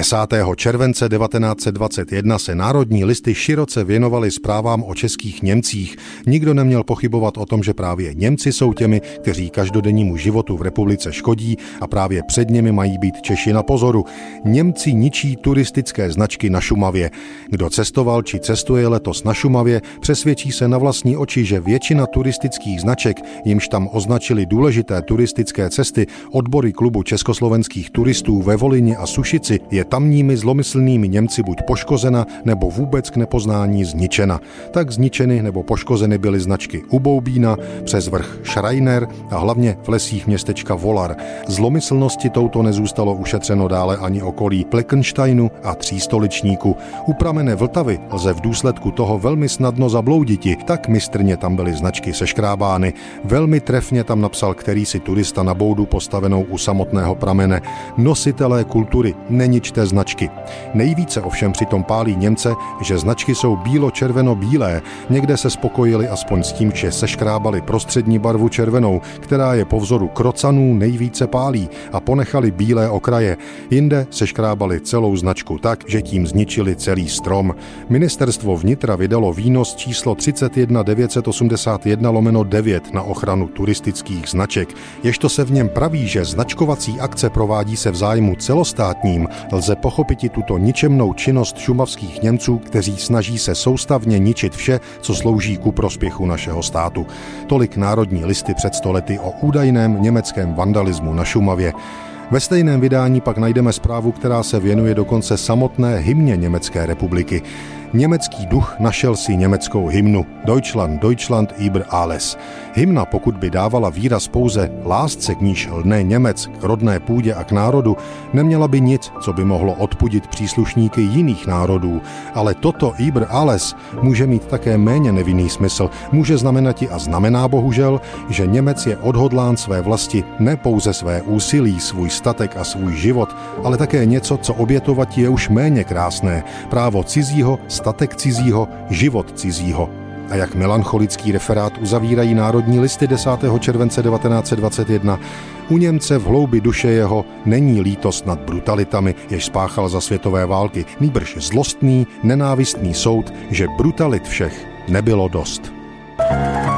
10. července 1921 se národní listy široce věnovaly zprávám o českých Němcích. Nikdo neměl pochybovat o tom, že právě Němci jsou těmi, kteří každodennímu životu v republice škodí a právě před nimi mají být Češi na pozoru. Němci ničí turistické značky na Šumavě. Kdo cestoval či cestuje letos na Šumavě, přesvědčí se na vlastní oči, že většina turistických značek, jimž tam označili důležité turistické cesty, odbory klubu československých turistů ve Volině a Sušici, je tamními zlomyslnými Němci buď poškozena nebo vůbec k nepoznání zničena. Tak zničeny nebo poškozeny byly značky u Boubína, přes vrch Schreiner a hlavně v lesích městečka Volar. Zlomyslnosti touto nezůstalo ušetřeno dále ani okolí Plekensteinu a Třístoličníku. U pramene Vltavy lze v důsledku toho velmi snadno zablouditi, tak mistrně tam byly značky seškrábány. Velmi trefně tam napsal který si turista na boudu postavenou u samotného pramene. Nositelé kultury, není té značky. Nejvíce ovšem přitom pálí Němce, že značky jsou bílo-červeno-bílé. Někde se spokojili aspoň s tím, že seškrábali prostřední barvu červenou, která je po vzoru krocanů nejvíce pálí a ponechali bílé okraje. Jinde seškrábali celou značku tak, že tím zničili celý strom. Ministerstvo vnitra vydalo výnos číslo 31 981 lomeno 9 na ochranu turistických značek. Ježto se v něm praví, že značkovací akce provádí se v zájmu celostátním, lze pochopit i tuto ničemnou činnost šumavských Němců, kteří snaží se soustavně ničit vše, co slouží ku prospěchu našeho státu. Tolik národní listy před stolety o údajném německém vandalismu na Šumavě. Ve stejném vydání pak najdeme zprávu, která se věnuje dokonce samotné hymně Německé republiky. Německý duch našel si německou hymnu Deutschland, Deutschland über alles. Hymna, pokud by dávala výraz pouze lásce k níž lné Němec, k rodné půdě a k národu, neměla by nic, co by mohlo odpudit příslušníky jiných národů. Ale toto über alles může mít také méně nevinný smysl. Může znamenat i a znamená bohužel, že Němec je odhodlán své vlasti ne pouze své úsilí, svůj statek a svůj život, ale také něco, co obětovat je už méně krásné. Právo cizího, statek cizího, život cizího a jak melancholický referát uzavírají národní listy 10. července 1921. U Němce v hloubi duše jeho není lítost nad brutalitami, jež spáchal za světové války, nýbrž zlostný, nenávistný soud, že brutalit všech nebylo dost. thank you